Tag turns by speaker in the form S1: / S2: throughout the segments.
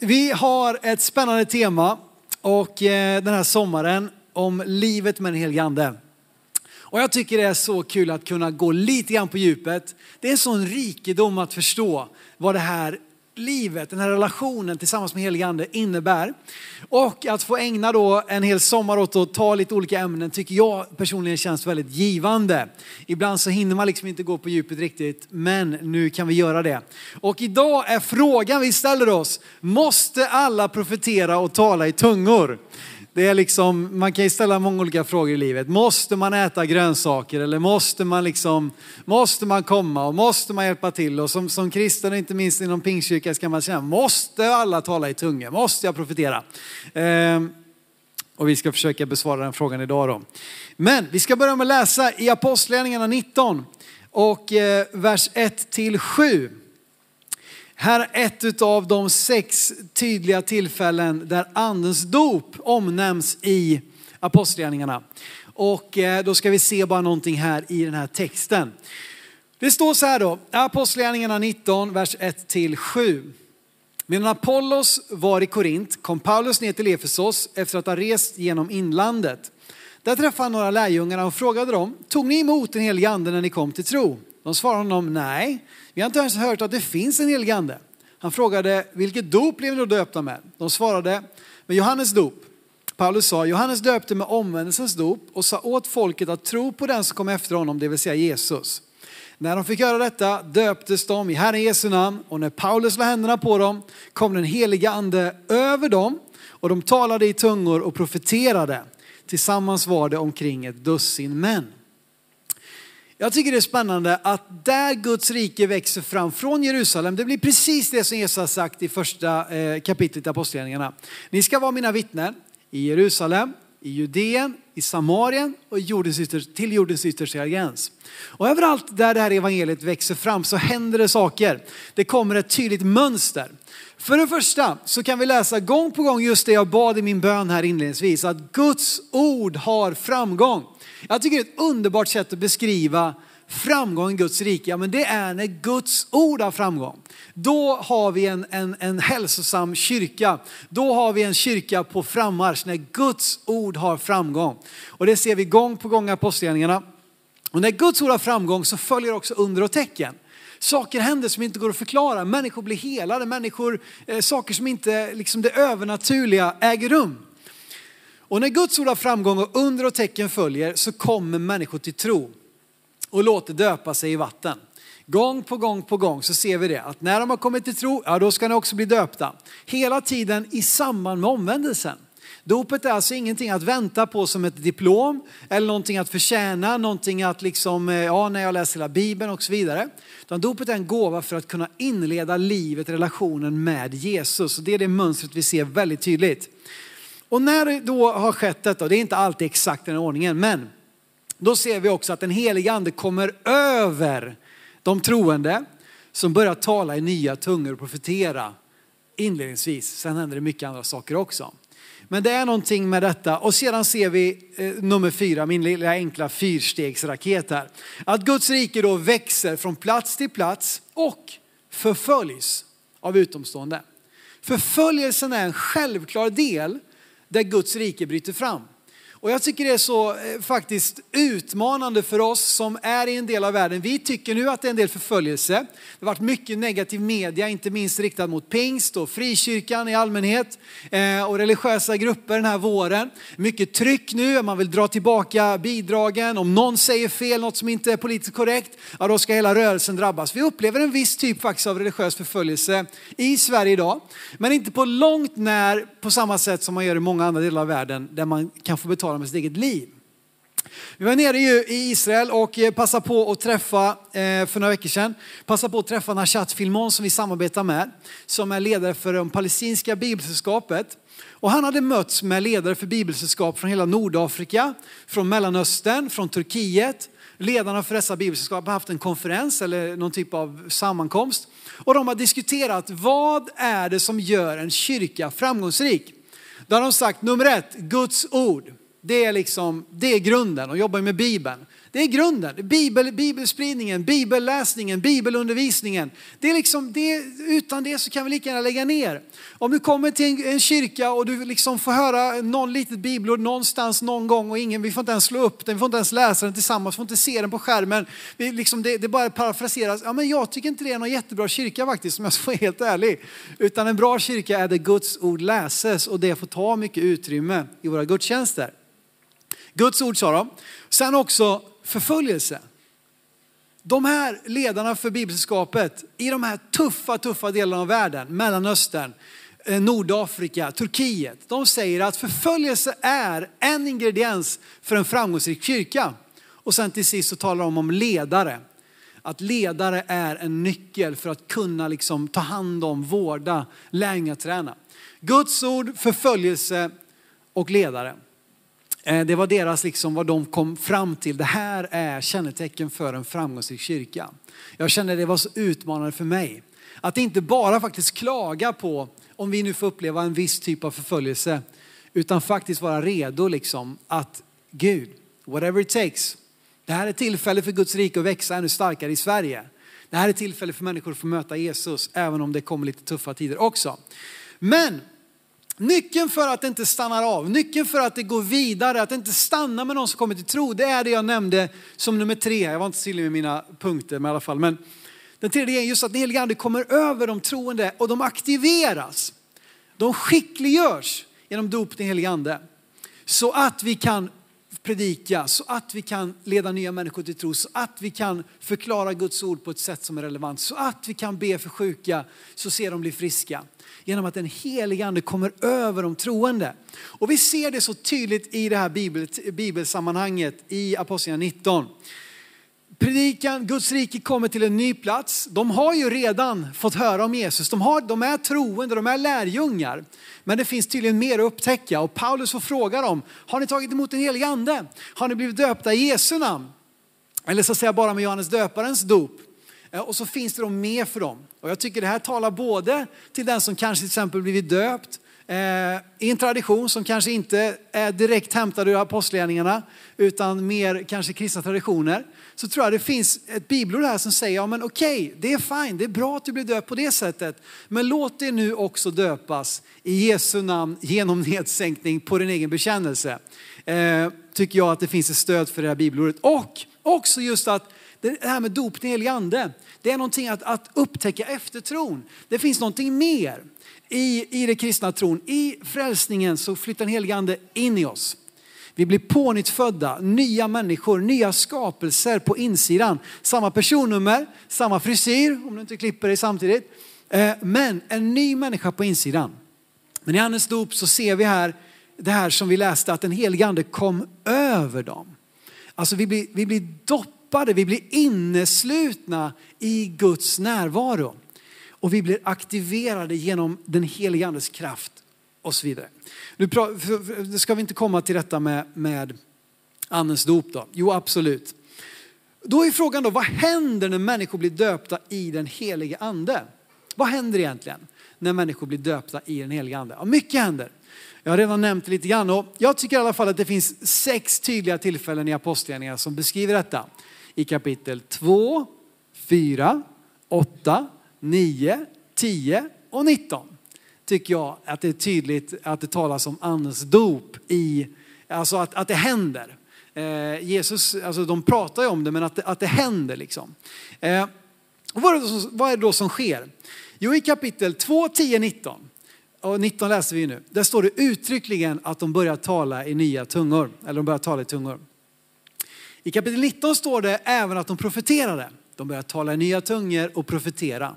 S1: Vi har ett spännande tema och eh, den här sommaren om livet med den helige Ande. Och jag tycker det är så kul att kunna gå lite grann på djupet. Det är en sån rikedom att förstå vad det här livet, den här relationen tillsammans med helige Ande innebär. Och att få ägna då en hel sommar åt att ta lite olika ämnen tycker jag personligen känns väldigt givande. Ibland så hinner man liksom inte gå på djupet riktigt, men nu kan vi göra det. Och idag är frågan vi ställer oss, måste alla profetera och tala i tungor? Det är liksom, man kan ju ställa många olika frågor i livet. Måste man äta grönsaker eller måste man liksom, måste man komma och måste man hjälpa till? Och som, som kristen, inte minst inom pingstkyrkan, ska man känna, måste alla tala i tungor? Måste jag profetera? Eh, och vi ska försöka besvara den frågan idag då. Men vi ska börja med att läsa i Apostlagärningarna 19 och eh, vers 1 till 7. Här är ett av de sex tydliga tillfällen där andens dop omnämns i apostlagärningarna. Och eh, då ska vi se bara någonting här i den här texten. Det står så här då, apostlagärningarna 19, vers 1-7. Medan Apollos var i Korint kom Paulus ner till Efesos efter att ha rest genom inlandet. Där träffade han några lärjungar och frågade dem, tog ni emot den helige ande när ni kom till tro? De svarade honom, nej, vi har inte ens hört att det finns en helig ande. Han frågade, vilket dop blev ni då döpta med? De svarade, med Johannes dop. Paulus sa, Johannes döpte med omvändelsens dop och sa åt folket att tro på den som kom efter honom, det vill säga Jesus. När de fick göra detta döptes de i Herren Jesu namn och när Paulus la händerna på dem kom den heliga ande över dem och de talade i tungor och profeterade. Tillsammans var det omkring ett dussin män. Jag tycker det är spännande att där Guds rike växer fram från Jerusalem, det blir precis det som Jesus har sagt i första eh, kapitlet i Apostlagärningarna. Ni ska vara mina vittnen i Jerusalem, i Judeen, i Samarien och jordens till jordens yttersta gräns. Och överallt där det här evangeliet växer fram så händer det saker. Det kommer ett tydligt mönster. För det första så kan vi läsa gång på gång just det jag bad i min bön här inledningsvis, att Guds ord har framgång. Jag tycker det är ett underbart sätt att beskriva framgång i Guds rike, ja, men det är när Guds ord har framgång. Då har vi en, en, en hälsosam kyrka. Då har vi en kyrka på frammarsch när Guds ord har framgång. Och det ser vi gång på gång i apostlagärningarna. Och när Guds ord har framgång så följer också under och tecken. Saker händer som inte går att förklara. Människor blir helade, människor, eh, saker som inte, liksom det övernaturliga äger rum. Och när Guds ord har framgång och under och tecken följer så kommer människor till tro och låter döpa sig i vatten. Gång på gång på gång så ser vi det att när de har kommit till tro, ja då ska ni också bli döpta. Hela tiden i samband med omvändelsen. Dopet är alltså ingenting att vänta på som ett diplom eller någonting att förtjäna, någonting att liksom, eh, ja när jag läser hela bibeln och så vidare. Utan dopet är en gåva för att kunna inleda livet, relationen med Jesus. Och det är det mönstret vi ser väldigt tydligt. Och när det då har skett detta, det är inte alltid exakt den ordningen, men då ser vi också att den helige ande kommer över de troende som börjar tala i nya tungor och profetera inledningsvis. Sen händer det mycket andra saker också. Men det är någonting med detta. Och sedan ser vi eh, nummer fyra, min lilla enkla fyrstegsraket här. Att Guds rike då växer från plats till plats och förföljs av utomstående. Förföljelsen är en självklar del där Guds rike bryter fram. Och jag tycker det är så eh, faktiskt utmanande för oss som är i en del av världen. Vi tycker nu att det är en del förföljelse. Det har varit mycket negativ media, inte minst riktad mot pingst och frikyrkan i allmänhet eh, och religiösa grupper den här våren. Mycket tryck nu, man vill dra tillbaka bidragen. Om någon säger fel, något som inte är politiskt korrekt, ja då ska hela rörelsen drabbas. Vi upplever en viss typ faktiskt av religiös förföljelse i Sverige idag. Men inte på långt när på samma sätt som man gör i många andra delar av världen där man kan få betala betala med sitt eget liv. Vi var nere i Israel och eh, passade på att träffa, eh, för några veckor sedan, passade på att träffa Nashat Filmon som vi samarbetar med, som är ledare för det palestinska bibelsällskapet. Och han hade mötts med ledare för bibelsällskap från hela Nordafrika, från Mellanöstern, från Turkiet. Ledarna för dessa bibelsällskap har haft en konferens eller någon typ av sammankomst. Och de har diskuterat vad är det som gör en kyrka framgångsrik? Då har de sagt nummer ett, Guds ord. Det är, liksom, det är grunden, de jobbar med Bibeln. Det är grunden. Bibel, bibelspridningen, bibelläsningen, bibelundervisningen. Det är liksom det, utan det så kan vi lika gärna lägga ner. Om du kommer till en, en kyrka och du liksom får höra någon litet bibelord någonstans någon gång och ingen, vi får inte ens slå upp den, vi får inte ens läsa den tillsammans, vi får inte se den på skärmen. Vi liksom, det, det bara parafraseras. Ja, men jag tycker inte det är någon jättebra kyrka faktiskt om jag ska vara helt ärlig. Utan en bra kyrka är där Guds ord läses och det får ta mycket utrymme i våra gudstjänster. Guds ord sa de. Sen också förföljelse. De här ledarna för bibelskapet i de här tuffa, tuffa delarna av världen, Mellanöstern, eh, Nordafrika, Turkiet. De säger att förföljelse är en ingrediens för en framgångsrik kyrka. Och sen till sist så talar de om ledare. Att ledare är en nyckel för att kunna liksom ta hand om, vårda, lärjungaträna. Guds ord, förföljelse och ledare. Eh, det var deras, liksom, vad de kom fram till. Det här är kännetecken för en framgångsrik kyrka. Jag kände det var så utmanande för mig. Att inte bara faktiskt klaga på om vi nu får uppleva en viss typ av förföljelse. Utan faktiskt vara redo liksom att Gud, whatever it takes. Det här är tillfälle för Guds rike att växa ännu starkare i Sverige. Det här är tillfälle för människor att få möta Jesus även om det kommer lite tuffa tider också. Men Nyckeln för att det inte stannar av, nyckeln för att det går vidare, att det inte stannar med någon som kommer till tro, det är det jag nämnde som nummer tre. Jag var inte så tydlig med mina punkter men i alla fall. Men den tredje är just att den helige ande kommer över de troende och de aktiveras. De skickliggörs genom dop den helige ande. Så att vi kan predika, så att vi kan leda nya människor till tro, så att vi kan förklara Guds ord på ett sätt som är relevant, så att vi kan be för sjuka så ser de bli friska genom att den helige ande kommer över de troende. Och vi ser det så tydligt i det här bibel, bibelsammanhanget i Apostlagärningarna 19. Predikan, Guds rike kommer till en ny plats. De har ju redan fått höra om Jesus. De, har, de är troende, de är lärjungar. Men det finns tydligen mer att upptäcka och Paulus får fråga dem, har ni tagit emot den helige ande? Har ni blivit döpta i Jesu namn? Eller så att säga bara med Johannes döparens dop. Eh, och så finns det då mer för dem. Och jag tycker det här talar både till den som kanske till exempel blivit döpt eh, i en tradition som kanske inte är direkt hämtad ur apostlagärningarna utan mer kanske kristna traditioner. Så tror jag det finns ett bibelord här som säger, ja men okej, det är fine, det är bra att du blir döpt på det sättet. Men låt det nu också döpas i Jesu namn genom nedsänkning på din egen bekännelse. Eh, tycker jag att det finns ett stöd för det här bibelordet. Och också just att det här med dop i helig ande, det är någonting att, att upptäcka efter tron. Det finns någonting mer i, i det kristna tron. I frälsningen så flyttar den helige ande in i oss. Vi blir pånyttfödda, nya människor, nya skapelser på insidan. Samma personnummer, samma frisyr om du inte klipper dig samtidigt. Eh, men en ny människa på insidan. Men i Andens dop så ser vi här det här som vi läste att den helige ande kom över dem. Alltså vi blir, vi blir doppade stoppade, vi blir inneslutna i Guds närvaro. Och vi blir aktiverade genom den helige andes kraft och så vidare. Nu ska vi inte komma till detta med, med andens dop då? Jo absolut. Då är frågan då, vad händer när människor blir döpta i den helige ande? Vad händer egentligen när människor blir döpta i den helige ande? Ja, mycket händer. Jag har redan nämnt det lite grann och jag tycker i alla fall att det finns sex tydliga tillfällen i apostlagärningarna som beskriver detta i kapitel 2, 4, 8, 9, 10 och 19 tycker jag att det är tydligt att det talas om andens dop i, alltså att, att det händer. Eh, Jesus, alltså de pratar ju om det men att det, att det händer liksom. Eh, och vad, är det som, vad är det då som sker? Jo i kapitel 2, 10, 19 och 19 läser vi nu. Där står det uttryckligen att de börjar tala i nya tungor. Eller de börjar tala i tungor. I kapitel 19 står det även att de profeterade. De började tala i nya tungor och profetera.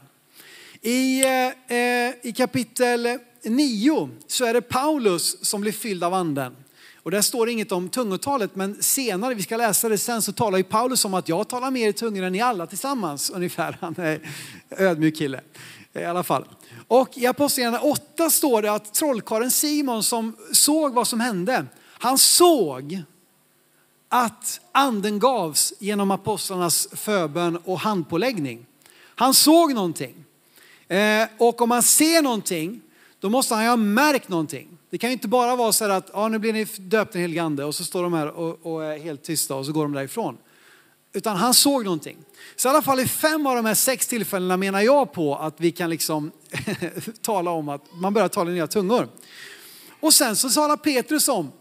S1: I, eh, eh I kapitel 9 så är det Paulus som blir fylld av anden. Och där står det inget om tungotalet, men senare, vi ska läsa det sen, så talar ju Paulus om att jag talar mer i tungor än ni alla tillsammans ungefär. Han är ödmjuk kille i alla fall. Och i Apostlagärningarna 8 står det att trollkaren Simon som såg vad som hände, han såg att anden gavs genom apostlarnas förbön och handpåläggning. Han såg någonting. Eh, och om man ser någonting, då måste han ju ha märkt någonting. Det kan ju inte bara vara så här att ja, nu blir ni döpta i helig ande och så står de här och, och, är helt tysta och så går de därifrån. Utan han såg någonting. Så i alla fall i fem av de här sex tillfällena menar jag på att vi kan liksom tala om att man börjar tala i nya tungor. Och sen så talar Petrus om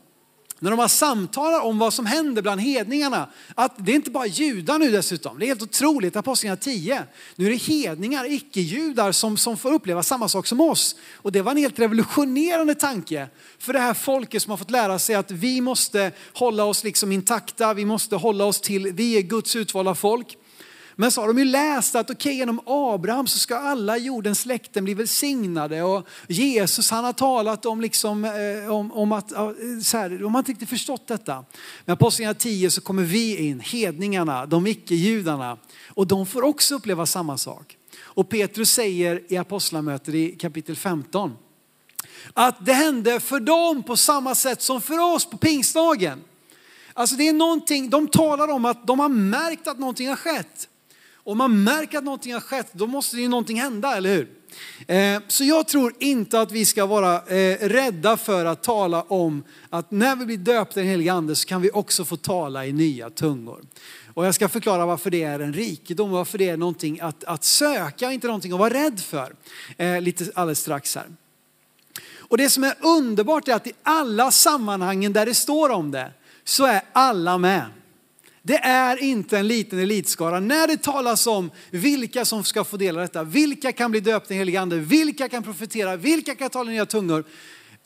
S1: när de har samtalar om vad som händer bland hedningarna, att det är inte bara judar nu dessutom. Det är helt otroligt, Apostlagärningarna 10. Nu är det hedningar, icke-judar som, som får uppleva samma sak som oss. Och det var en helt revolutionerande tanke för det här folket som har fått lära sig att vi måste hålla oss liksom intakta, vi måste hålla oss till, vi är Guds utvalda folk. Men så har de ju läst att okej, okay, genom Abraham så ska alla jordens släkten bli välsignade. Och Jesus han har talat om, liksom, eh, om, om att, så här, de har inte riktigt förstått detta. Men Apostlagärningarna 10 så kommer vi in, hedningarna, de icke-judarna. Och de får också uppleva samma sak. Och Petrus säger i apostlamöter i kapitel 15 att det hände för dem på samma sätt som för oss på pingstdagen. Alltså det är någonting, de talar om att de har märkt att någonting har skett. Om man märker att någonting har skett, då måste det ju någonting hända, eller hur? Eh, så jag tror inte att vi ska vara eh, rädda för att tala om att när vi blir döpta i den helige ande så kan vi också få tala i nya tungor. Och jag ska förklara varför det är en rikedom, varför det är någonting att, att söka, inte någonting att vara rädd för. Eh, lite alldeles strax här. Och det som är underbart är att i alla sammanhangen där det står om det, så är alla med. Det är inte en liten elitskara. När det talas om vilka som ska få dela detta, vilka kan bli döpta i helig ande, vilka kan profetera, vilka kan tala nya tungor,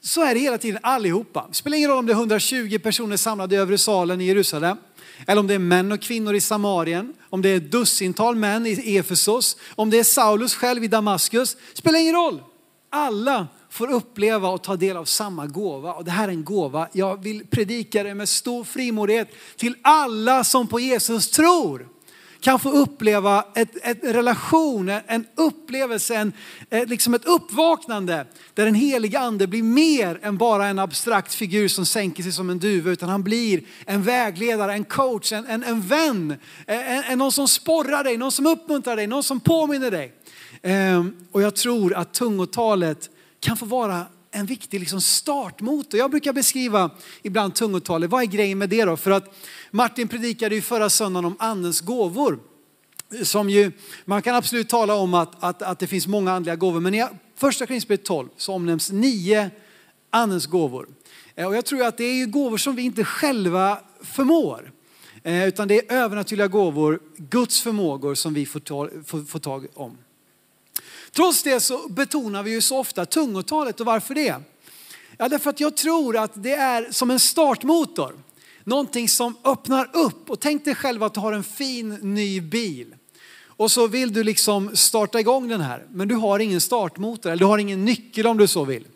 S1: så är det hela tiden allihopa. Det spelar ingen roll om det är 120 personer samlade i övre salen i Jerusalem, eller om det är män och kvinnor i Samarien, om det är dussintal män i Efesos, om det är Saulus själv i Damaskus. Det spelar ingen roll. Alla får uppleva och ta del av samma gåva. Och det här är en gåva, jag vill predika det med stor frimodighet till alla som på Jesus tror. Kan få uppleva ett, ett relation, en upplevelse, en, liksom ett uppvaknande där den heliga ande blir mer än bara en abstrakt figur som sänker sig som en duva utan han blir en vägledare, en coach, en, en, en vän, en, en, någon som sporrar dig, någon som uppmuntrar dig, någon som påminner dig. Ehm, och jag tror att tungotalet kan få vara en viktig liksom startmotor. Jag brukar beskriva ibland tungotalet. Vad är grejen med det då? För att Martin predikade ju förra söndagen om andens gåvor. Som ju, man kan absolut tala om att, att, att det finns många andliga gåvor. Men i första Korinthierbrevet 12 så omnämns nio andens gåvor. Eh, och jag tror att det är gåvor som vi inte själva förmår. Eh, utan det är övernaturliga gåvor, Guds förmågor som vi får, ta, får, får tag om. Trots det så betonar vi ju så ofta tungotalet och varför det? Ja, därför att jag tror att det är som en startmotor. Någonting som öppnar upp och tänk dig själv att du har en fin ny bil. Och så vill du liksom starta igång den här, men du har ingen startmotor eller du har ingen nyckel om du så vill.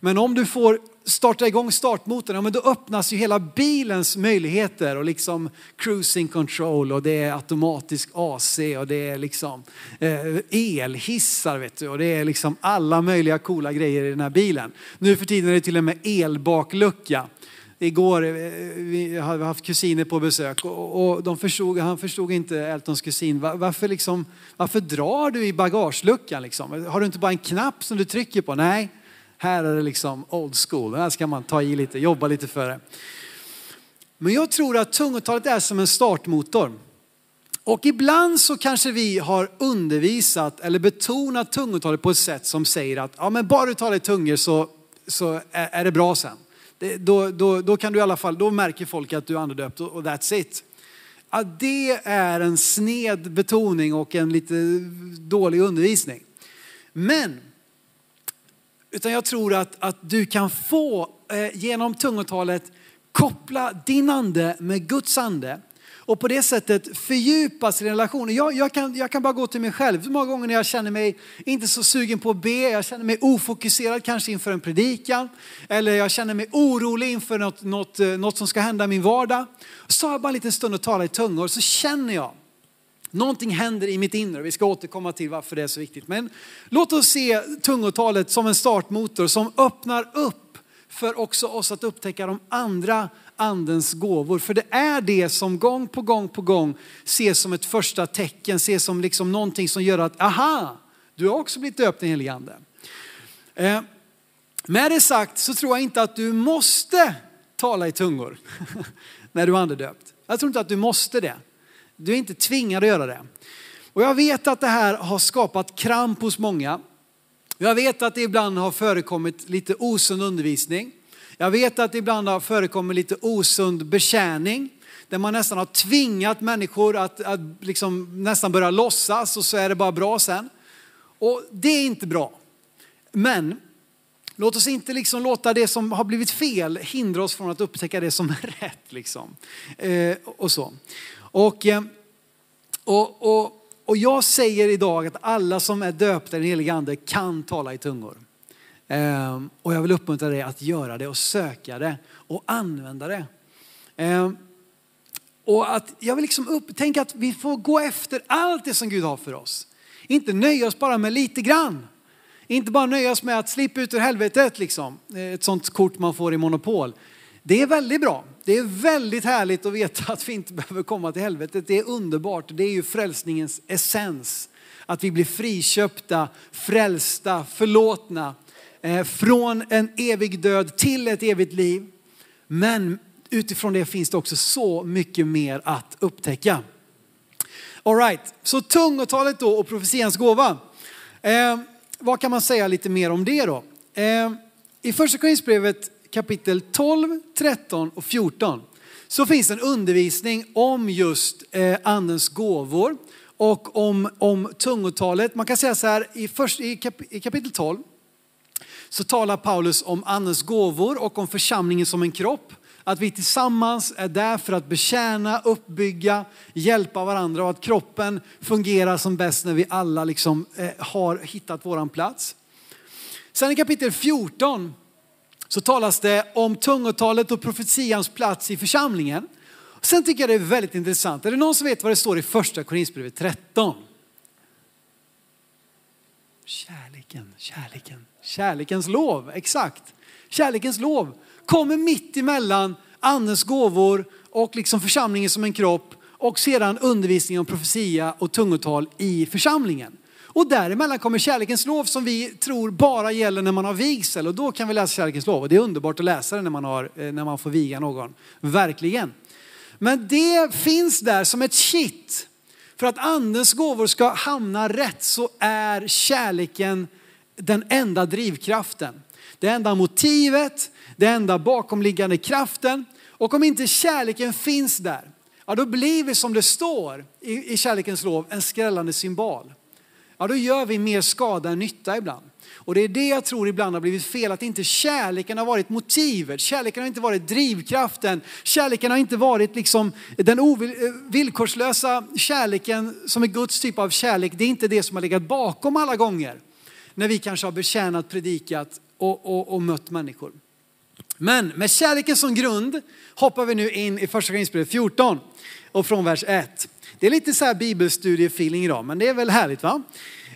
S1: Men om du får starta igång startmotorn, ja, men då öppnas ju hela bilens möjligheter och liksom cruising control och det är automatisk AC och det är liksom eh, elhissar vet du och det är liksom alla möjliga coola grejer i den här bilen. Nu för tiden är det till och med elbaklucka. Igår eh, vi hade haft kusiner på besök och, de förstod, han förstod inte Eltons kusin. Varför, liksom, varför drar du i bagageluckan? Liksom? Har du inte bara en knapp som du trycker på? Nej, här är det liksom old school. Här ska man ta i lite, jobba lite för det. Men jag tror att tungotalet är som en startmotor. Och ibland så kanske vi har undervisat eller betonat tungotalet på ett sätt som säger att ja, men bara du talar i tungor så, så är, är det bra sen. Det, då, då, då kan du i alla fall, då märker folk att du är andedöpt och, och that's it. Ja, det är en sned betoning och en lite dålig undervisning. Men utan jag tror att, att du kan få eh, genom tungotalet koppla din ande med Guds ande och på det sättet fördjupas relationen. Jag, jag, kan, jag kan bara gå till mig själv. Så många gånger när jag känner mig inte så sugen på att be, jag känner mig ofokuserad kanske inför en predikan eller jag känner mig orolig inför något, något, eh, något som ska hända i min vardag. Så har jag bara en liten stund och talar i tungor så känner jag Någonting händer i mitt inre. Vi ska återkomma till varför det är så viktigt. Men låt oss se tungotalet som en startmotor som öppnar upp för också oss att upptäcka de andra andens gåvor. För det är det som gång på gång på gång ses som ett första tecken, ses som liksom någonting som gör att, aha, du har också blivit döpt i helig ande. Eh, med det sagt så tror jag inte att du måste tala i tungor när du är andedöpt. Jag tror inte att du måste det. Du är inte tvingad att göra det. Och jag vet att det här har skapat kramp hos många. Jag vet att det ibland har förekommit lite osund undervisning. Jag vet att det ibland har förekommit lite osund betjäning där man nästan har tvingat människor att, att liksom nästan börja låtsas och så är det bara bra sen. Och det är inte bra. Men låt oss inte liksom låta det som har blivit fel hindra oss från att upptäcka det som är rätt. Liksom. Eh, och så. Och, eh, och, och, och jag säger idag att alla som är döpta i den helige ande kan tala i tungor. Ehm, och jag vill uppmuntra dig att göra det och söka det och använda det. Ehm, och att jag vill liksom upp, tänka att vi får gå efter allt det som Gud har för oss. Inte nöja oss bara med lite grann. Inte bara nöja oss med att slippa ut ur helvetet liksom. Ett sånt kort man får i Monopol. Det är väldigt bra. Det är väldigt härligt att veta att vi inte behöver komma till helvetet. Det är underbart. Det är ju frälsningens essens. Att vi blir friköpta, frälsta, förlåtna. Eh, från en evig död till ett evigt liv. Men utifrån det finns det också så mycket mer att upptäcka. All right, så tungotalet då och profetians gåva. Eh, vad kan man säga lite mer om det då? Eh, I första Korinthierbrevet kapitel 12, 13 och 14 så finns en undervisning om just eh, andens gåvor och om, om tungotalet. Man kan säga så här i, först, i, kap, i kapitel 12 så talar Paulus om andens gåvor och om församlingen som en kropp. Att vi tillsammans är där för att betjäna, uppbygga, hjälpa varandra och att kroppen fungerar som bäst när vi alla liksom eh, har hittat våran plats. Sen i kapitel 14 så talas det om tungotalet och profetians plats i församlingen. Sen tycker jag det är väldigt intressant. Är det någon som vet vad det står i första Korinthierbrevet 13? Kärleken, kärleken, kärlekens lov, exakt. Kärlekens lov kommer mitt emellan andens gåvor och liksom församlingen som en kropp och sedan undervisning om profetia och tungotal i församlingen. Och däremellan kommer kärlekens lov som vi tror bara gäller när man har vigsel och då kan vi läsa kärlekens lov och det är underbart att läsa det när man, har, eh, när man får viga någon. Verkligen. Men det finns där som ett kitt. För att andens gåvor ska hamna rätt så är kärleken den enda drivkraften. Det enda motivet, det enda bakomliggande kraften. Och om inte kärleken finns där, ja då blir vi som det står i, i kärlekens lov en skrällande symbol. Ja då gör vi mer skada än nytta ibland. Och det är det jag tror ibland har blivit fel, att inte kärleken har varit motivet. Kärleken har inte varit drivkraften. Kärleken har inte varit liksom den eh, villkorslösa kärleken som är Guds typ av kärlek. Det är inte det som har legat bakom alla gånger. När vi kanske har betjänat, predikat och, och, och mött människor. Men med kärleken som grund hoppar vi nu in i första Korinthierbrevet 14 och från vers 1. Det är lite så här bibelstudiefeeling idag, men det är väl härligt va?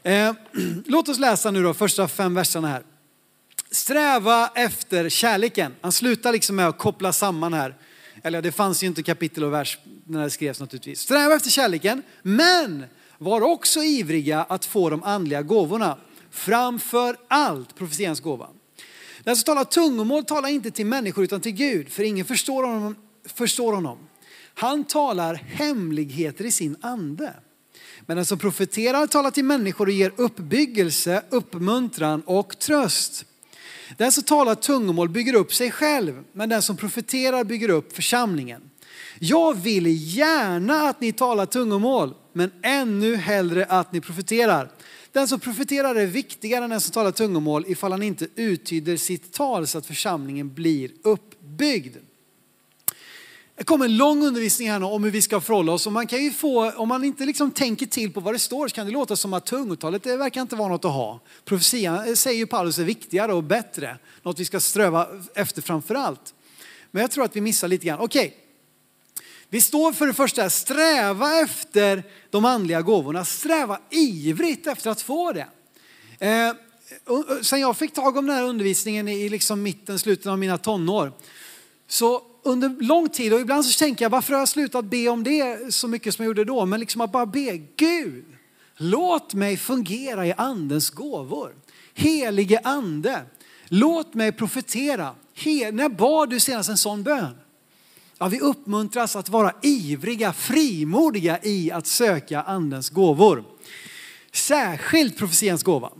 S1: Eh, låt oss läsa nu då första fem verserna här. Sträva efter kärleken. Han slutar liksom med att koppla samman här. Eller det fanns ju inte kapitel och vers när det skrevs naturligtvis. Sträva efter kärleken, men var också ivriga att få de andliga gåvorna. Framför allt profetians gåva. Den som talar tungomål talar inte till människor utan till Gud, för ingen förstår honom. Förstår honom. Han talar hemligheter i sin ande. Men den som profeterar talar till människor och ger uppbyggelse, uppmuntran och tröst. Den som talar tungomål bygger upp sig själv, men den som profeterar bygger upp församlingen. Jag vill gärna att ni talar tungomål, men ännu hellre att ni profeterar. Den som profeterar är viktigare än den som talar tungomål ifall han inte uttyder sitt tal så att församlingen blir uppbyggd. Det kommer en lång undervisning här om hur vi ska förhålla oss och man kan ju få, om man inte liksom tänker till på vad det står så kan det låta som att tungotalet det verkar inte vara något att ha. Profetian säger ju Paulus är viktigare och bättre, något vi ska ströva efter framför allt. Men jag tror att vi missar lite grann. Okej, okay. vi står för det första, sträva efter de andliga gåvorna, sträva ivrigt efter att få det. Eh, sen jag fick tag om den här undervisningen i liksom mitten, slutet av mina tonår, så under lång tid och ibland så tänker jag varför har jag slutat be om det så mycket som jag gjorde då? Men liksom att bara be Gud, låt mig fungera i andens gåvor. Helige ande, låt mig profetera. He, när bad du senast en sån bön? Ja, vi uppmuntras att vara ivriga, frimodiga i att söka andens gåvor. Särskilt profetians gåva.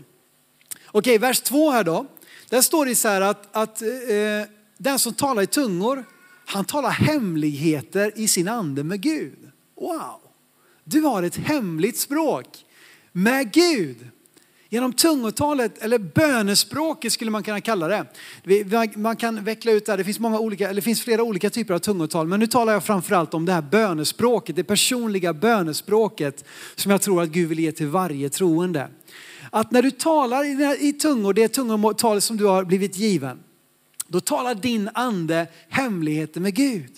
S1: Okej, vers två här då. Där står det så här att, att eh, den som talar i tungor, han talar hemligheter i sin ande med Gud. Wow! Du har ett hemligt språk med Gud. Genom tungotalet, eller bönespråket skulle man kunna kalla det. Man kan veckla ut det, det finns, många olika, eller det finns flera olika typer av tungotal, men nu talar jag framförallt om det här bönespråket, det personliga bönespråket som jag tror att Gud vill ge till varje troende. Att när du talar i tungor, det tungotal som du har blivit given, då talar din ande hemligheter med Gud.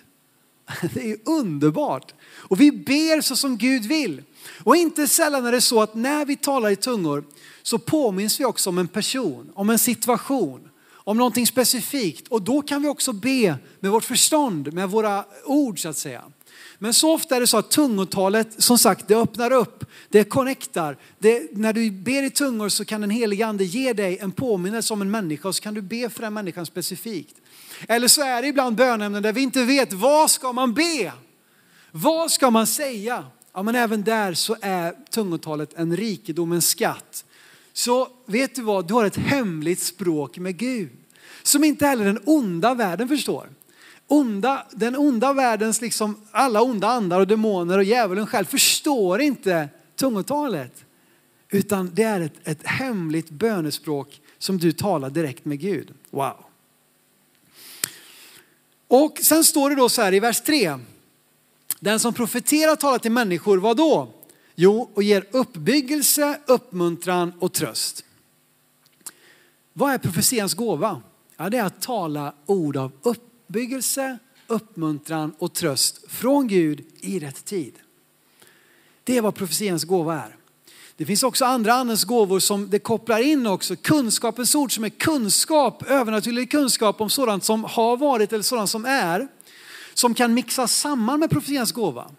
S1: Det är underbart. Och vi ber så som Gud vill. Och inte sällan är det så att när vi talar i tungor så påminns vi också om en person, om en situation, om någonting specifikt. Och då kan vi också be med vårt förstånd, med våra ord så att säga. Men så ofta är det så att tungotalet, som sagt, det öppnar upp, det connectar. Det, när du ber i tungor så kan den helige ande ge dig en påminnelse om en människa och så kan du be för den människan specifikt. Eller så är det ibland bönämnen där vi inte vet vad ska man be? Vad ska man säga? Ja, men även där så är tungotalet en rikedom, en skatt. Så vet du vad, du har ett hemligt språk med Gud. Som inte heller den onda världen förstår. Onda, den onda världens, liksom, alla onda andar och demoner och djävulen själv förstår inte tungotalet. Utan det är ett, ett hemligt bönespråk som du talar direkt med Gud. Wow. Och sen står det då så här i vers 3. Den som profeterar talar till människor, vad då? Jo, och ger uppbyggelse, uppmuntran och tröst. Vad är profetians gåva? Ja, det är att tala ord av uppbyggelse, uppmuntran och tröst från Gud i rätt tid. Det är vad profetians gåva är. Det finns också andra andens gåvor som det kopplar in också. Kunskapens ord som är kunskap, övernaturlig kunskap om sådant som har varit eller sådant som är. Som kan mixas samman med profetians gåva.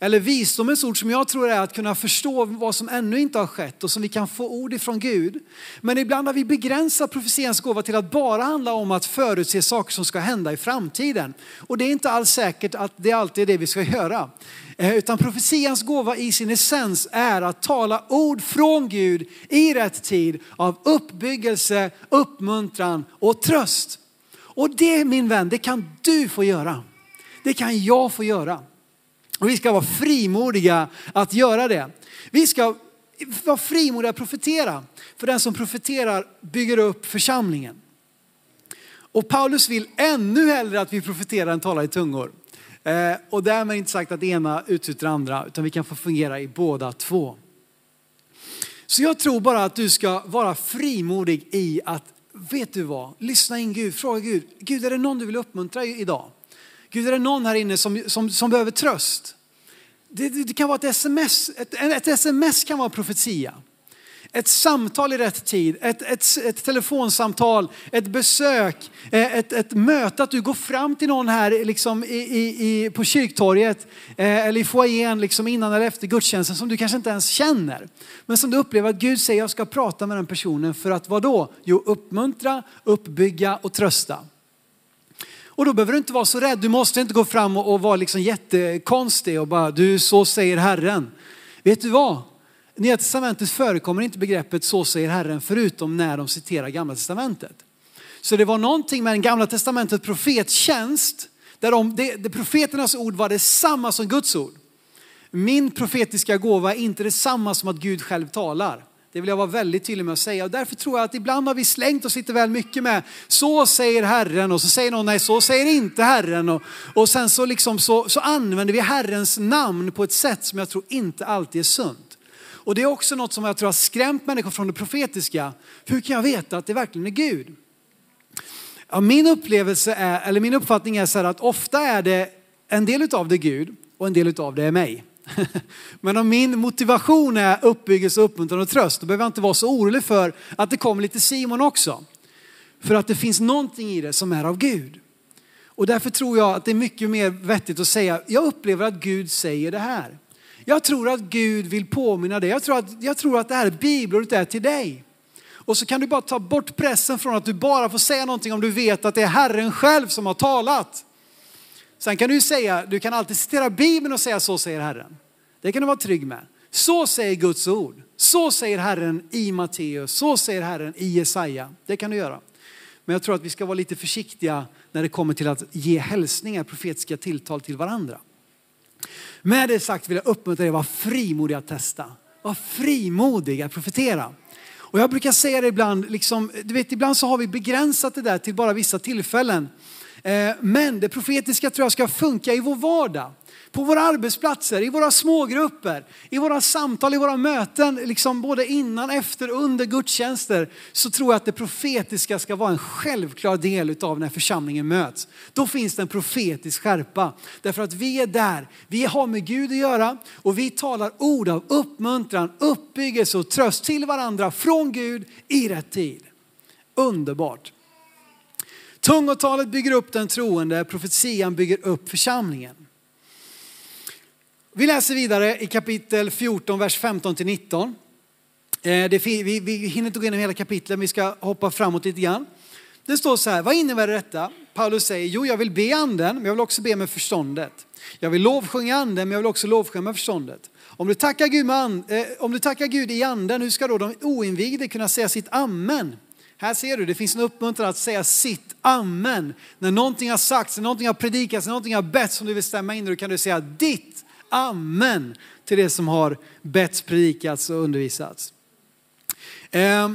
S1: Eller visdomens ord som jag tror är att kunna förstå vad som ännu inte har skett och som vi kan få ord ifrån Gud. Men ibland har vi begränsat profetians gåva till att bara handla om att förutse saker som ska hända i framtiden. Och det är inte alls säkert att det alltid är det vi ska göra. Eh, utan profetians gåva i sin essens är att tala ord från Gud i rätt tid av uppbyggelse, uppmuntran och tröst. Och det min vän, det kan du få göra. Det kan jag få göra. Och vi ska vara frimodiga att göra det. Vi ska vara frimodiga att profetera. För den som profeterar bygger upp församlingen. Och Paulus vill ännu hellre att vi profeterar än talar i tungor. Eh, och därmed inte sagt att det ena utesluter det andra, utan vi kan få fungera i båda två. Så jag tror bara att du ska vara frimodig i att, vet du vad, lyssna in Gud, fråga Gud, Gud är det någon du vill uppmuntra idag? Gud, är det någon här inne som, som, som behöver tröst? Det, det, det kan vara ett sms, ett, ett, sms kan vara profetia. Ett samtal i rätt tid, ett, ett, ett telefonsamtal, ett besök, eh, ett, ett möte, att du går fram till någon här liksom i, i, på kyrktorget eh, eller i foajén liksom innan eller efter gudstjänsten som du kanske inte ens känner. Men som du upplever att Gud säger jag ska prata med den personen för att vad då? Jo, uppmuntra, uppbygga och trösta. Och då behöver du inte vara så rädd. Du måste inte gå fram och, och vara liksom jättekonstig och bara, du så säger Herren. Vet du vad? I Nya testamentet förekommer inte begreppet så säger Herren förutom när de citerar gamla testamentet. Så det var någonting med den gamla testamentet profettjänst där de, det, det, profeternas ord var detsamma som Guds ord. Min profetiska gåva är inte detsamma som att Gud själv talar. Det vill jag vara väldigt tydlig med att säga. Och därför tror jag att ibland har vi slängt oss lite väl mycket med så säger Herren och så säger någon nej så säger inte Herren. Och, och sen så, liksom så, så använder vi Herrens namn på ett sätt som jag tror inte alltid är sunt. Och det är också något som jag tror har skrämt människor från det profetiska. Hur kan jag veta att det verkligen är Gud? Ja, min upplevelse är, eller min uppfattning är så här att ofta är det en del av det Gud och en del av det är mig. Men om min motivation är uppbyggelse, uppmuntran och tröst, då behöver jag inte vara så orolig för att det kommer lite Simon också. För att det finns någonting i det som är av Gud. Och därför tror jag att det är mycket mer vettigt att säga, jag upplever att Gud säger det här. Jag tror att Gud vill påminna dig. Jag tror att, jag tror att det här bibelordet är till dig. Och så kan du bara ta bort pressen från att du bara får säga någonting om du vet att det är Herren själv som har talat. Sen kan du säga, du kan alltid citera Bibeln och säga så säger Herren. Det kan du vara trygg med. Så säger Guds ord. Så säger Herren i Matteus. Så säger Herren i Jesaja. Det kan du göra. Men jag tror att vi ska vara lite försiktiga när det kommer till att ge hälsningar, profetiska tilltal till varandra. Med det sagt vill jag uppmuntra dig att vara frimodig att testa. Var frimodig att profetera. Och jag brukar säga det ibland, liksom, du vet ibland så har vi begränsat det där till bara vissa tillfällen. Eh, men det profetiska tror jag ska funka i vår vardag på våra arbetsplatser, i våra smågrupper, i våra samtal, i våra möten, liksom både innan, efter, under gudstjänster, så tror jag att det profetiska ska vara en självklar del av när församlingen möts. Då finns det en profetisk skärpa. Därför att vi är där, vi har med Gud att göra och vi talar ord av uppmuntran, uppbyggelse och tröst till varandra från Gud i rätt tid. Underbart. Tungotalet bygger upp den troende, profetian bygger upp församlingen. Vi läser vidare i kapitel 14, vers 15 till 19. Eh, vi, vi hinner inte gå igenom hela kapitlet, men vi ska hoppa framåt lite grann. Det står så här, vad innebär detta? Paulus säger, jo jag vill be anden, men jag vill också be med förståndet. Jag vill lovsjunga anden, men jag vill också lovsjunga med förståndet. Om du, tackar Gud med and, eh, om du tackar Gud i anden, hur ska då de oinvigde kunna säga sitt amen? Här ser du, det finns en uppmuntran att säga sitt amen. När någonting har sagts, när någonting har predikats, när någonting har bett som du vill stämma in i, då kan du säga ditt amen till det som har betts, predikats och undervisats. Eh,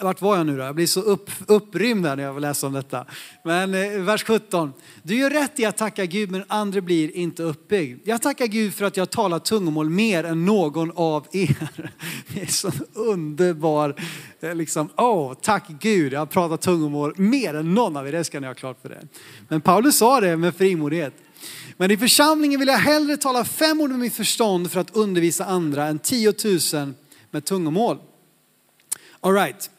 S1: vart var jag nu då? Jag blir så upp, upprymd när jag läser om detta. Men eh, vers 17. Du gör rätt i att tacka Gud men andra blir inte uppbyggd. Jag tackar Gud för att jag talar tungomål mer än någon av er. Det är så underbar, eh, liksom, åh, tack Gud, jag har pratat tungomål mer än någon av er, det ska ni ha klart för det. Men Paulus sa det med frimodighet. Men i församlingen vill jag hellre tala fem ord med mitt förstånd för att undervisa andra än tiotusen med tungomål. All right.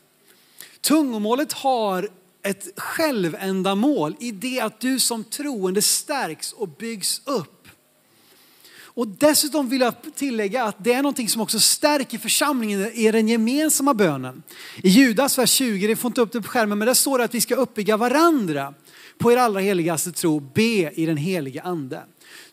S1: Tungomålet har ett självändamål i det att du som troende stärks och byggs upp. Och dessutom vill jag tillägga att det är någonting som också stärker församlingen i den gemensamma bönen. I Judas vers 20, det får inte upp det på skärmen, men där står det att vi ska uppbygga varandra på er allra heligaste tro, be i den helige ande.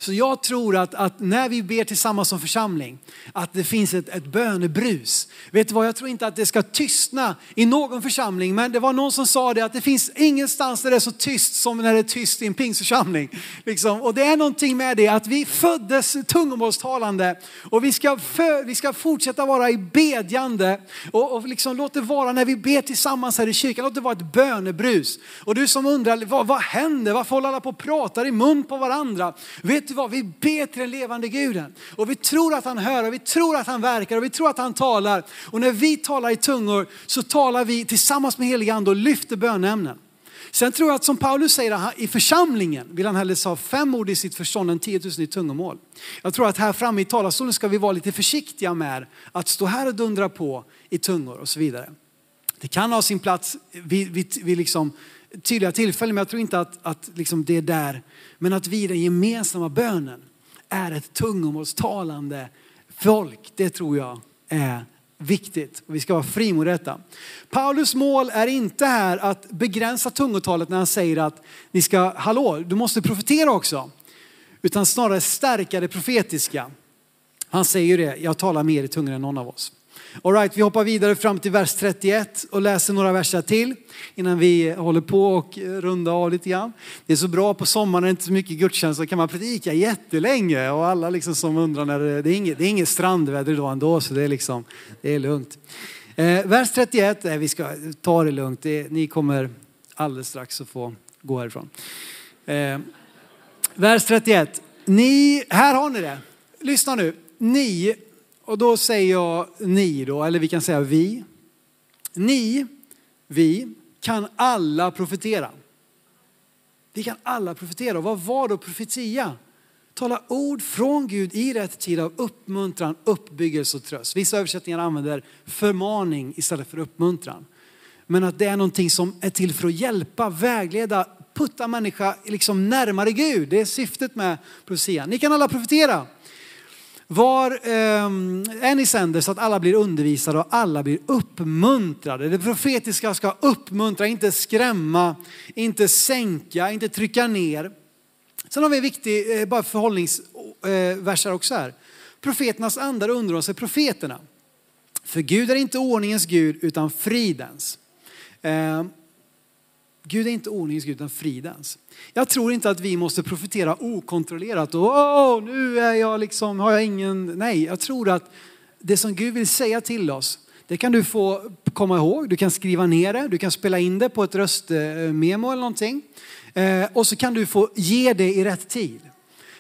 S1: Så jag tror att, att, när vi ber tillsammans som församling, att det finns ett, ett bönebrus. Vet du vad, jag tror inte att det ska tystna i någon församling, men det var någon som sa det att det finns ingenstans där det är så tyst som när det är tyst i en pingsförsamling. Liksom. Och det är någonting med det att vi föddes tungomålstalande och vi ska, för, vi ska fortsätta vara i bedjande och, och liksom låt det vara när vi ber tillsammans här i kyrkan, låt det vara ett bönebrus. Och du som undrar, vad, vad händer? Varför håller alla på och pratar i mun på varandra? Vet du vad, vi ber till den levande guden. Och vi tror att han hör och vi tror att han verkar och vi tror att han talar. Och när vi talar i tungor så talar vi tillsammans med heliga ande och lyfter bönämnen. Sen tror jag att som Paulus säger i församlingen vill han hellre ha fem ord i sitt förstånd än 10 000 i tungomål. Jag tror att här framme i talarstolen ska vi vara lite försiktiga med att stå här och dundra på i tungor och så vidare. Det kan ha sin plats vid, vid, vid liksom tydliga tillfällen, men jag tror inte att, att liksom det är där. Men att vi i den gemensamma bönen är ett tungomålstalande folk, det tror jag är viktigt. Vi ska vara frimodiga detta. Paulus mål är inte här att begränsa tungotalet när han säger att ni ska, hallå, du måste profetera också. Utan snarare stärka det profetiska. Han säger ju det, jag talar mer i tungor än någon av oss. All right, vi hoppar vidare fram till vers 31 och läser några verser till innan vi håller på och runda av lite grann. Det är så bra på sommaren, det är inte så mycket gudstjänst, så kan man predika jättelänge och alla liksom som undrar när det, det är inget, det är inget strandväder idag ändå så det är liksom, det är lugnt. Eh, vers 31, nej vi ska ta det lugnt, det, ni kommer alldeles strax att få gå härifrån. Eh, vers 31, ni, här har ni det, lyssna nu, ni och då säger jag ni då, eller vi kan säga vi. Ni, vi, kan alla profetera. Vi kan alla profetera. Och vad var då profetia? Tala ord från Gud i rätt tid av uppmuntran, uppbyggelse och tröst. Vissa översättningar använder förmaning istället för uppmuntran. Men att det är någonting som är till för att hjälpa, vägleda, putta människa liksom närmare Gud. Det är syftet med profetian. Ni kan alla profetera. Var eh, är ni sänder så att alla blir undervisade och alla blir uppmuntrade. Det profetiska ska uppmuntra, inte skrämma, inte sänka, inte trycka ner. Sen har vi en viktig eh, bara förhållningsvers eh, här också här. Profeternas andar underordnar sig profeterna. För Gud är inte ordningens Gud utan fridens. Ehm, Gud är inte ordningens Gud utan fridens. Jag tror inte att vi måste profetera okontrollerat och oh, nu är jag liksom, har jag ingen, nej jag tror att det som Gud vill säga till oss, det kan du få komma ihåg, du kan skriva ner det, du kan spela in det på ett röstmemo eller någonting. Eh, och så kan du få ge det i rätt tid.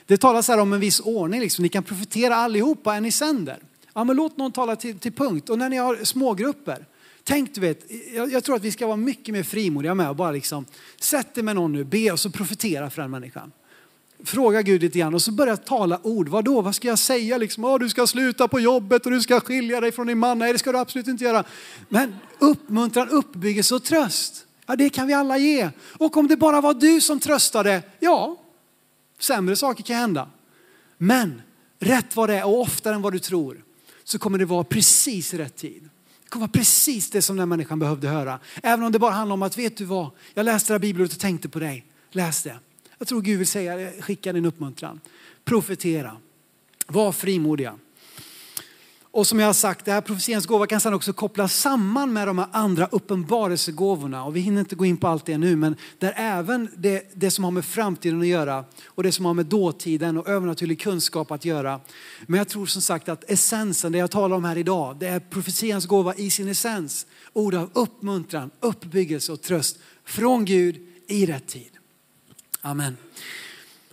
S1: Det talas här om en viss ordning, liksom. ni kan profetera allihopa en ni sänder. Ja, men låt någon tala till, till punkt. Och när ni har smågrupper, tänk du vet, jag, jag, tror att vi ska vara mycket mer frimodiga med och bara liksom, sätt dig med någon nu, be och så profetera för den människan. Fråga Gud lite grann och så börja tala ord. Vad då? Vad ska jag säga? Liksom, oh, du ska sluta på jobbet och du ska skilja dig från din man. Nej, det ska du absolut inte göra. Men uppmuntran, uppbyggelse och tröst. Ja, det kan vi alla ge. Och om det bara var du som tröstade, ja, sämre saker kan hända. Men rätt vad det är och oftare än vad du tror så kommer det vara precis rätt tid. Det kommer vara precis det som den människan behövde höra. Även om det bara handlar om att, vet du vad, jag läste det här bibelordet och tänkte på dig. Läs det. Jag tror Gud vill säga, skicka din uppmuntran. Profetera. Var frimodiga. Och som jag har sagt, det här profetians gåva kan sedan också kopplas samman med de här andra uppenbarelsegåvorna. Och vi hinner inte gå in på allt det nu, men där även det, det som har med framtiden att göra och det som har med dåtiden och övernaturlig kunskap att göra. Men jag tror som sagt att essensen, det jag talar om här idag, det är profetians gåva i sin essens. Ord av uppmuntran, uppbyggelse och tröst från Gud i rätt tid. Amen.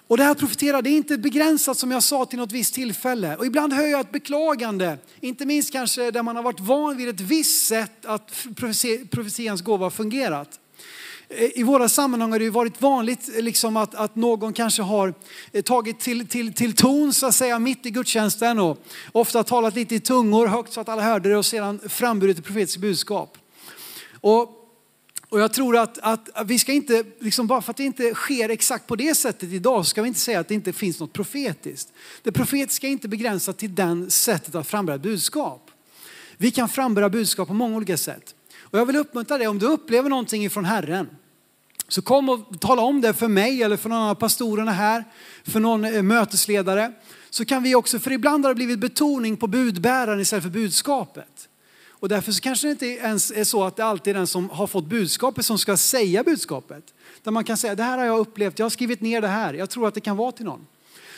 S1: Och det här profetera, det är inte begränsat som jag sa till något visst tillfälle. Och ibland hör jag ett beklagande, inte minst kanske där man har varit van vid ett visst sätt att profetians gåva har fungerat. Eh, I våra sammanhang har det ju varit vanligt eh, liksom att, att någon kanske har eh, tagit till, till, till ton så att säga mitt i gudstjänsten och ofta talat lite i tungor högt så att alla hörde det och sedan framburit ett profetiskt budskap. Och och jag tror att, att vi ska inte, liksom bara för att det inte sker exakt på det sättet idag, så ska vi inte säga att det inte finns något profetiskt. Det profetiska är inte begränsat till den sättet att frambära budskap. Vi kan frambära budskap på många olika sätt. Och jag vill uppmuntra dig, om du upplever någonting ifrån Herren, så kom och tala om det för mig eller för någon av pastorerna här, för någon eh, mötesledare. Så kan vi också, för ibland har det blivit betoning på budbäraren istället för budskapet. Och därför så kanske det inte ens är så att det alltid är den som har fått budskapet som ska säga budskapet. Där man kan säga, det här har jag upplevt, jag har skrivit ner det här, jag tror att det kan vara till någon.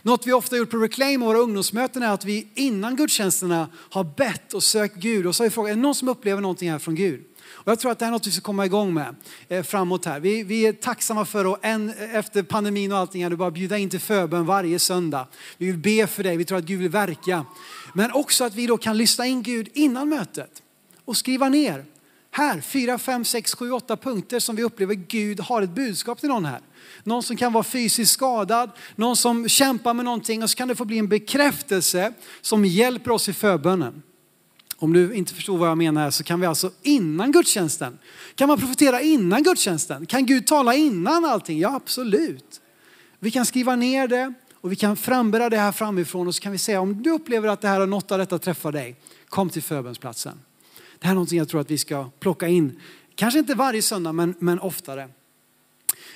S1: Något vi ofta gjort på Reclaim och våra ungdomsmöten är att vi innan gudstjänsterna har bett och sökt Gud och så har vi frågat, är det någon som upplever någonting här från Gud? Och jag tror att det här är något vi ska komma igång med eh, framåt här. Vi, vi är tacksamma för att en, efter pandemin och allting, bara bjuda in till förbön varje söndag. Vi vill be för dig, vi tror att Gud vill verka. Men också att vi då kan lyssna in Gud innan mötet och skriva ner. Här, fyra, fem, sex, sju, åtta punkter som vi upplever Gud har ett budskap till någon här. Någon som kan vara fysiskt skadad, någon som kämpar med någonting och så kan det få bli en bekräftelse som hjälper oss i förbönen. Om du inte förstår vad jag menar så kan vi alltså innan gudstjänsten, kan man profetera innan gudstjänsten? Kan Gud tala innan allting? Ja absolut. Vi kan skriva ner det och vi kan frambära det här framifrån och så kan vi säga om du upplever att det här har något av detta träffar dig, kom till förbönsplatsen. Det här är någonting jag tror att vi ska plocka in. Kanske inte varje söndag, men, men oftare.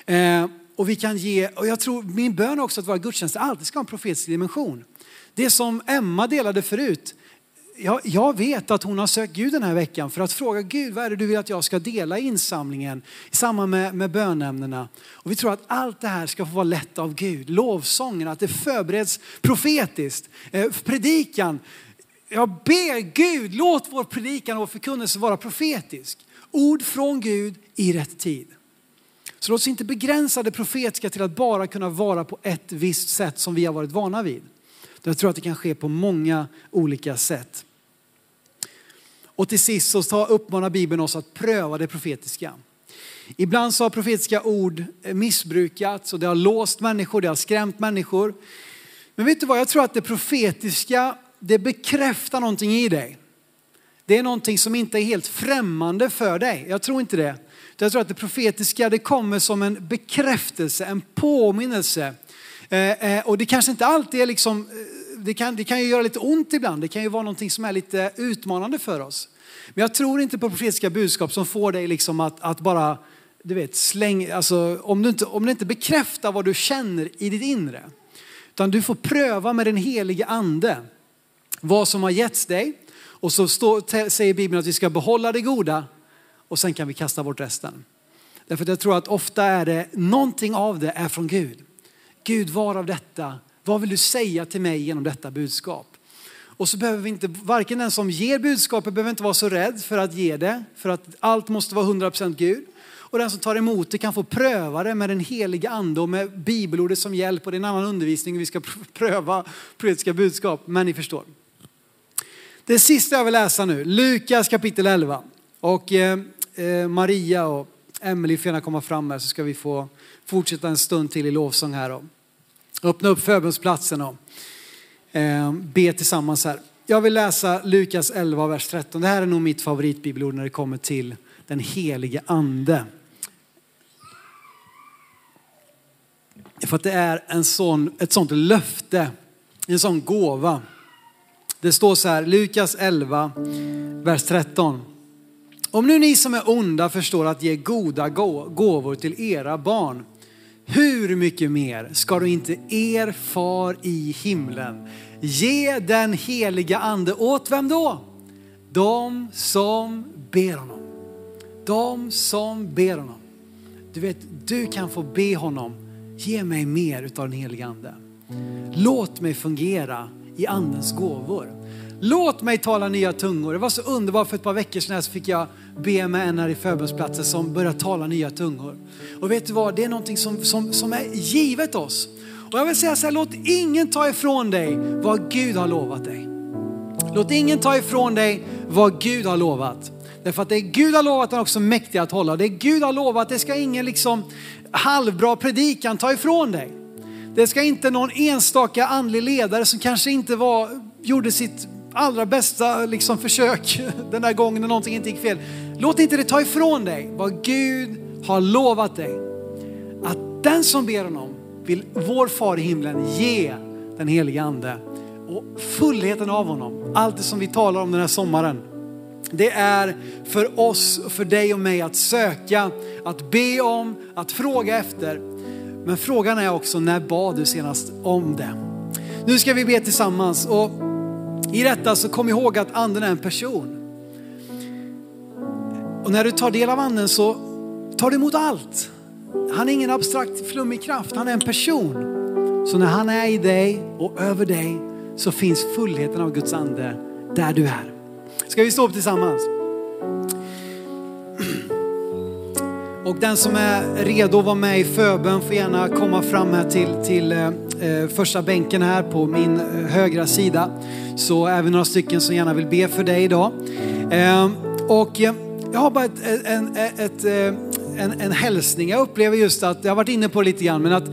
S1: Eh, och vi kan ge, och jag tror min bön också att våra gudstjänster alltid ska ha en profetisk dimension. Det som Emma delade förut, jag, jag, vet att hon har sökt Gud den här veckan för att fråga Gud, vad är det du vill att jag ska dela i insamlingen i samband med, med bönämnena? Och vi tror att allt det här ska få vara lätt av Gud. Lovsången, att det förbereds profetiskt. Eh, predikan, jag ber Gud, låt vår predikan och vår förkunnelse vara profetisk. Ord från Gud i rätt tid. Så låt oss inte begränsa det profetiska till att bara kunna vara på ett visst sätt som vi har varit vana vid. Jag tror att det kan ske på många olika sätt. Och till sist så uppmanar Bibeln oss att pröva det profetiska. Ibland så har profetiska ord missbrukats och det har låst människor, det har skrämt människor. Men vet du vad, jag tror att det profetiska det bekräftar någonting i dig. Det är någonting som inte är helt främmande för dig. Jag tror inte det. Jag tror att det profetiska det kommer som en bekräftelse, en påminnelse. Eh, eh, och det kanske inte alltid är liksom, eh, det kan, det kan ju göra lite ont ibland. Det kan ju vara någonting som är lite utmanande för oss. Men jag tror inte på profetiska budskap som får dig liksom att, att bara du vet, släng, alltså, om, du inte, om det inte bekräftar vad du känner i ditt inre. Utan du får pröva med den helige ande vad som har getts dig. Och så står, säger Bibeln att vi ska behålla det goda och sen kan vi kasta bort resten. Därför att jag tror att ofta är det, någonting av det är från Gud. Gud, var av detta? Vad vill du säga till mig genom detta budskap? Och så behöver vi inte, varken den som ger budskapet behöver inte vara så rädd för att ge det, för att allt måste vara 100% Gud. Och den som tar emot det kan få pröva det med den heliga ande och med bibelordet som hjälp. Och det är en annan undervisning, vi ska pröva profetiska budskap, men ni förstår. Det sista jag vill läsa nu, Lukas kapitel 11. Och eh, eh, Maria och Emelie får gärna komma fram här så ska vi få fortsätta en stund till i lovsång här. Och öppna upp förbundsplatsen och eh, be tillsammans här. Jag vill läsa Lukas 11, vers 13. Det här är nog mitt favoritbibelord när det kommer till den helige ande. För att det är en sån, ett sånt löfte, en sån gåva. Det står så här, Lukas 11, vers 13. Om nu ni som är onda förstår att ge goda gåvor till era barn, hur mycket mer ska du inte er far i himlen ge den heliga ande åt vem då? De som ber honom. De som ber honom. Du vet, du kan få be honom, ge mig mer utav den heliga ande. Låt mig fungera i andens gåvor. Låt mig tala nya tungor. Det var så underbart för ett par veckor sedan så fick jag be med en här i förbundsplatsen som började tala nya tungor. Och vet du vad, det är någonting som, som, som är givet oss. Och jag vill säga så här, låt ingen ta ifrån dig vad Gud har lovat dig. Låt ingen ta ifrån dig vad Gud har lovat. Därför att det Gud har lovat är också mäktig att hålla. Det Gud har lovat, det ska ingen liksom halvbra predikan ta ifrån dig. Det ska inte någon enstaka andlig ledare som kanske inte var, gjorde sitt allra bästa liksom försök den där gången när någonting inte gick fel. Låt inte det ta ifrån dig vad Gud har lovat dig. Att den som ber honom vill vår far i himlen ge den helige ande och fullheten av honom. Allt det som vi talar om den här sommaren. Det är för oss, för dig och mig att söka, att be om, att fråga efter. Men frågan är också när bad du senast om det? Nu ska vi be tillsammans och i detta så kom ihåg att anden är en person. Och när du tar del av anden så tar du emot allt. Han är ingen abstrakt flummig kraft, han är en person. Så när han är i dig och över dig så finns fullheten av Guds ande där du är. Ska vi stå upp tillsammans? Och den som är redo att vara med i förbön får gärna komma fram här till, till eh, eh första bänken här på min eh, högra sida. Så är vi några stycken som gärna vill be för dig idag. Eh, och eh, jag har bara ett, en, ett, eh, en, en hälsning. Jag upplever just att, jag har varit inne på det lite grann, men att,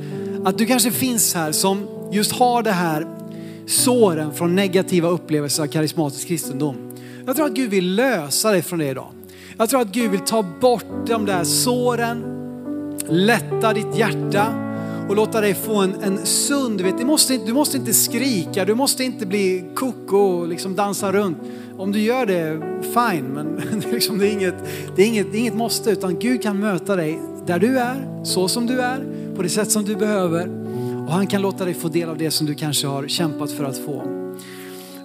S1: att du kanske finns här som just har det här såren från negativa upplevelser av karismatisk kristendom. Jag tror att Gud vill lösa dig från det idag. Jag tror att Gud vill ta bort de där såren, lätta ditt hjärta och låta dig få en, en sund, du, vet, du, måste, du måste inte skrika, du måste inte bli koko och liksom dansa runt. Om du gör det, fine, men liksom, det är, inget, det är inget, det är inget måste, utan Gud kan möta dig där du är, så som du är, på det sätt som du behöver. Och han kan låta dig få del av det som du kanske har kämpat för att få.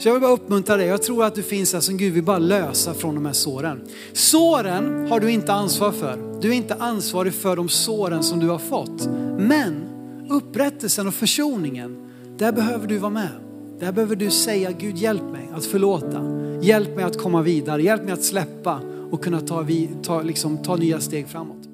S1: Så jag vill bara uppmuntra dig. Jag tror att du finns här som Gud vill bara lösa från de här såren. Såren har du inte ansvar för. Du är inte ansvarig för de såren som du har fått. Men upprättelsen och försoningen, där behöver du vara med. Där behöver du säga Gud hjälp mig att förlåta. Hjälp mig att komma vidare. Hjälp mig att släppa och kunna ta, ta, liksom, ta nya steg framåt.